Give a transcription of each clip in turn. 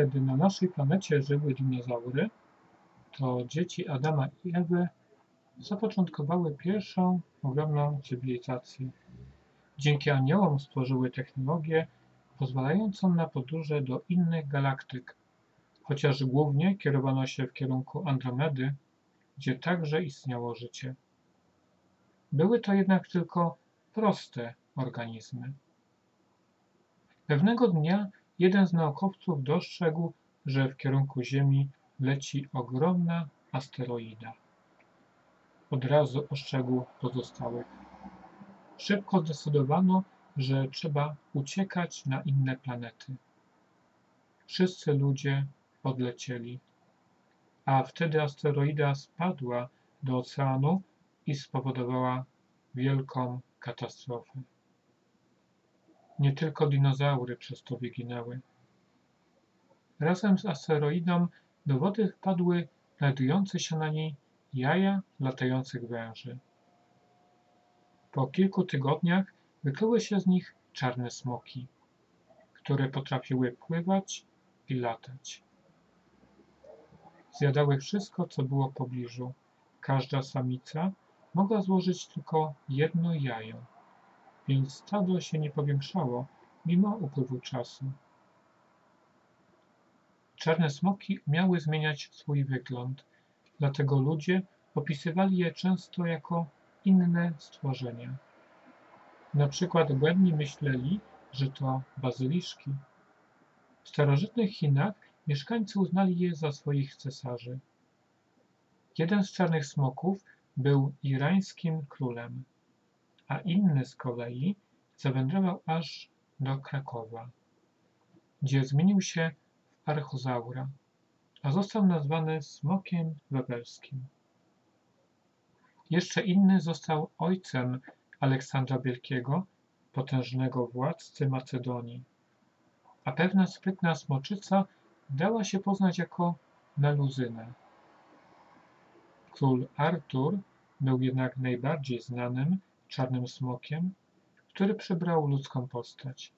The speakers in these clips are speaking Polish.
Kiedy na naszej planecie żyły dinozaury, to dzieci Adama i Ewy zapoczątkowały pierwszą ogromną cywilizację. Dzięki aniołom stworzyły technologię pozwalającą na podróże do innych galaktyk, chociaż głównie kierowano się w kierunku Andromedy, gdzie także istniało życie. Były to jednak tylko proste organizmy. Pewnego dnia jeden z naukowców dostrzegł, że w kierunku Ziemi leci ogromna asteroida. Od razu ostrzegł pozostałych. Szybko zdecydowano, że trzeba uciekać na inne planety. Wszyscy ludzie odlecieli, a wtedy asteroida spadła do oceanu i spowodowała wielką katastrofę. Nie tylko dinozaury przez to wyginęły. Razem z asteroidą do wody wpadły znajdujące się na niej jaja latających węży. Po kilku tygodniach wykluły się z nich czarne smoki, które potrafiły pływać i latać. Zjadały wszystko, co było w pobliżu. Każda samica mogła złożyć tylko jedno jajo, więc stado się nie powiększało mimo upływu czasu. Czarne smoki umiały zmieniać swój wygląd, dlatego ludzie opisywali je często jako inne stworzenia. Na przykład błędni myśleli, że to bazyliszki. W starożytnych Chinach mieszkańcy uznali je za swoich cesarzy. Jeden z czarnych smoków był irańskim królem, a inny z kolei zawędrował aż do Krakowa, gdzie zmienił się w archozaura, a został nazwany smokiem wawelskim. Jeszcze inny został ojcem Aleksandra Wielkiego, potężnego władcy Macedonii, a pewna sprytna smoczyca dała się poznać jako Meluzynę. Król Artur był jednak najbardziej znanym czarnym smokiem, który przybrał ludzką postać.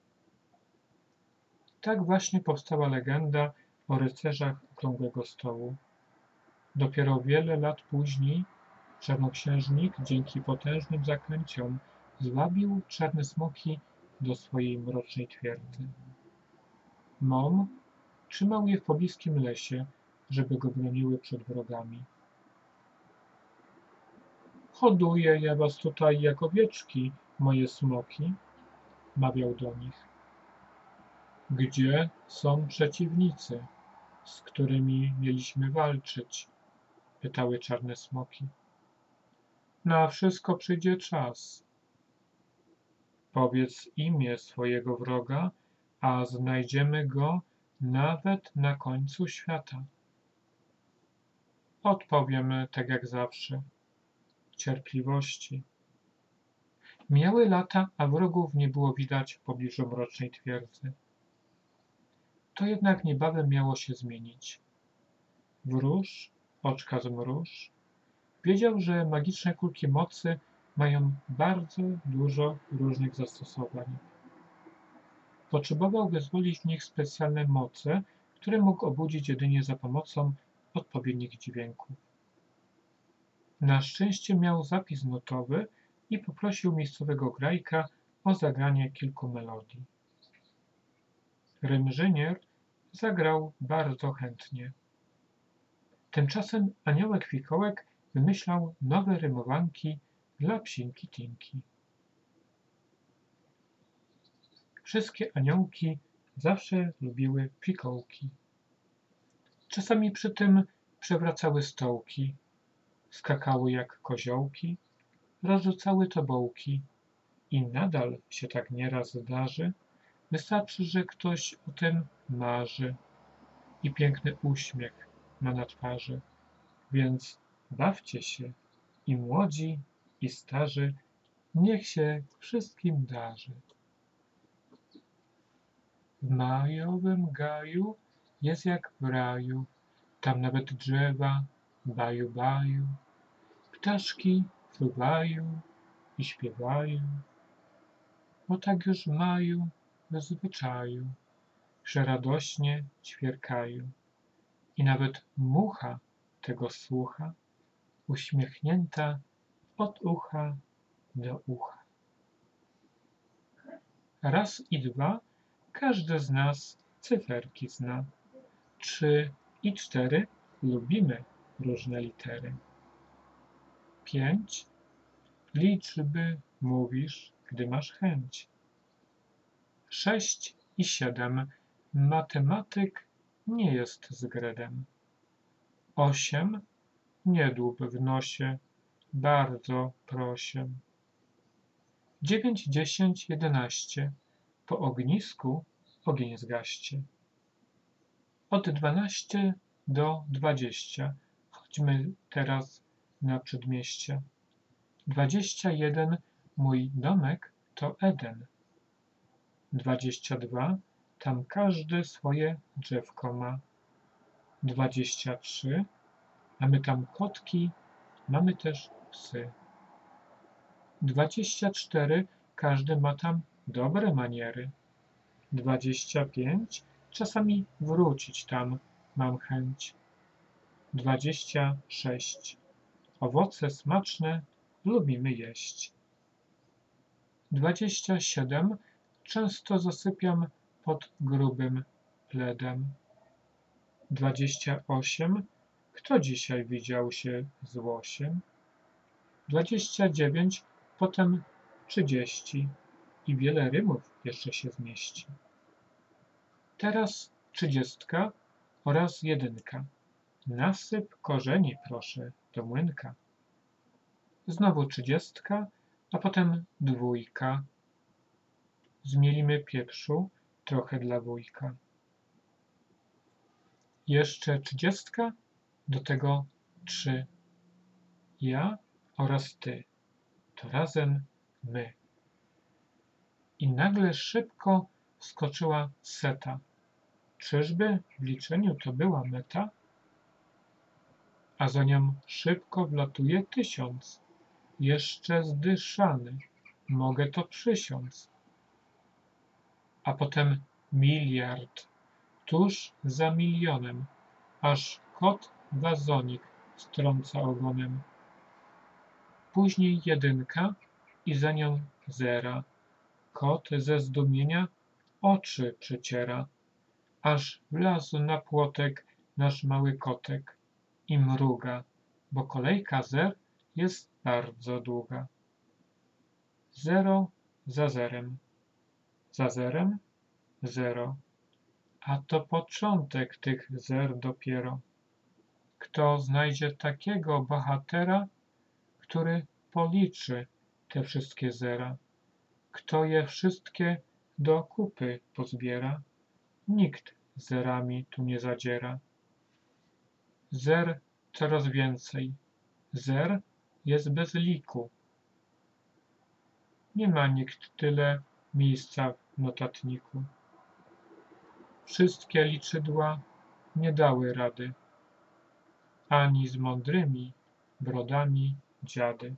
Tak właśnie powstała legenda o rycerzach Okrągłego Stołu. Dopiero wiele lat później czarnoksiężnik dzięki potężnym zaklęciom zwabił czarne smoki do swojej mrocznej twierdzy. Mom trzymał je w pobliskim lesie, żeby go broniły przed wrogami. Hoduję ja was tutaj jak owieczki, moje smoki, mawiał do nich. Gdzie są przeciwnicy, z którymi mieliśmy walczyć? pytały czarne smoki. Na wszystko przyjdzie czas. Powiedz imię swojego wroga, a znajdziemy go nawet na końcu świata. Odpowiemy tak jak zawsze. Cierpliwości. Mijały lata, a wrogów nie było widać w pobliżu mrocznej twierdzy. To jednak niebawem miało się zmienić. Wróż, oczka z mróż, wiedział, że magiczne kulki mocy mają bardzo dużo różnych zastosowań. Potrzebował wyzwolić w nich specjalne moce, które mógł obudzić jedynie za pomocą odpowiednich dźwięków. Na szczęście miał zapis notowy i poprosił miejscowego grajka o zagranie kilku melodii. Rymżynier zagrał bardzo chętnie. Tymczasem aniołek Fikołek wymyślał nowe rymowanki dla psinki Tinki. Wszystkie aniołki zawsze lubiły fikołki. Czasami przy tym przewracały stołki, skakały jak koziołki, rozrzucały tobołki i nadal się tak nieraz zdarzy, wystarczy, że ktoś o tym marzy i piękny uśmiech ma na twarzy, więc bawcie się i młodzi, i starzy, niech się wszystkim darzy. W majowym gaju jest jak w raju, tam nawet drzewa baju baju, ptaszki fruwają i śpiewają, bo tak już mają w zwyczaju, że radośnie ćwierkają. I nawet mucha tego słucha, uśmiechnięta od ucha do ucha. Raz i dwa każdy z nas cyferki zna. Trzy i cztery lubimy różne litery. Pięć liczby mówisz, gdy masz chęć. Sześć i siedem matematyk nie jest zgredem. Osiem nie dłub w nosie, bardzo proszę. Dziewięć, dziesięć, jedenaście po ognisku ogień zgaście. Od dwanaście do dwadzieścia chodźmy teraz na przedmieście. Dwadzieścia jeden mój domek to Eden. Dwadzieścia dwa tam każdy swoje drzewko ma. Dwadzieścia trzy mamy tam kotki, mamy też psy. Dwadzieścia cztery każdy ma tam dobre maniery. Dwadzieścia pięć czasami wrócić tam mam chęć. Dwadzieścia sześć owoce smaczne lubimy jeść. Dwadzieścia siedem często zasypiam pod grubym pledem. Dwadzieścia osiem kto dzisiaj widział się z łosiem? Dwadzieścia dziewięć potem trzydzieści i wiele rymów jeszcze się zmieści. Teraz trzydziestka oraz jedynka. Nasyp korzeni, proszę, do młynka. Znowu trzydziestka, a potem dwójka. Zmielimy pieprzu trochę dla wujka. Jeszcze trzydziestka, do tego trzy. Ja oraz ty. To razem my. I nagle szybko wskoczyła seta. Czyżby w liczeniu to była meta? A za nią szybko wlatuje tysiąc. Jeszcze zdyszany, mogę to przysiąc. A potem miliard, tuż za milionem, aż kot wazonik strąca ogonem. Później jedynka i za nią zera. Kot ze zdumienia oczy przeciera, aż wlazł na płotek nasz mały kotek i mruga, bo kolejka zer jest bardzo długa. Zero za zerem, za zerem zero, a to początek tych zer dopiero. Kto znajdzie takiego bohatera, który policzy te wszystkie zera? Kto je wszystkie do kupy pozbiera? Nikt zerami tu nie zadziera. Zer coraz więcej. Zer jest bez liku. Nie ma nikt tyle miejsca w notatniku. Wszystkie liczydła nie dały rady, ani z mądrymi brodami dziady.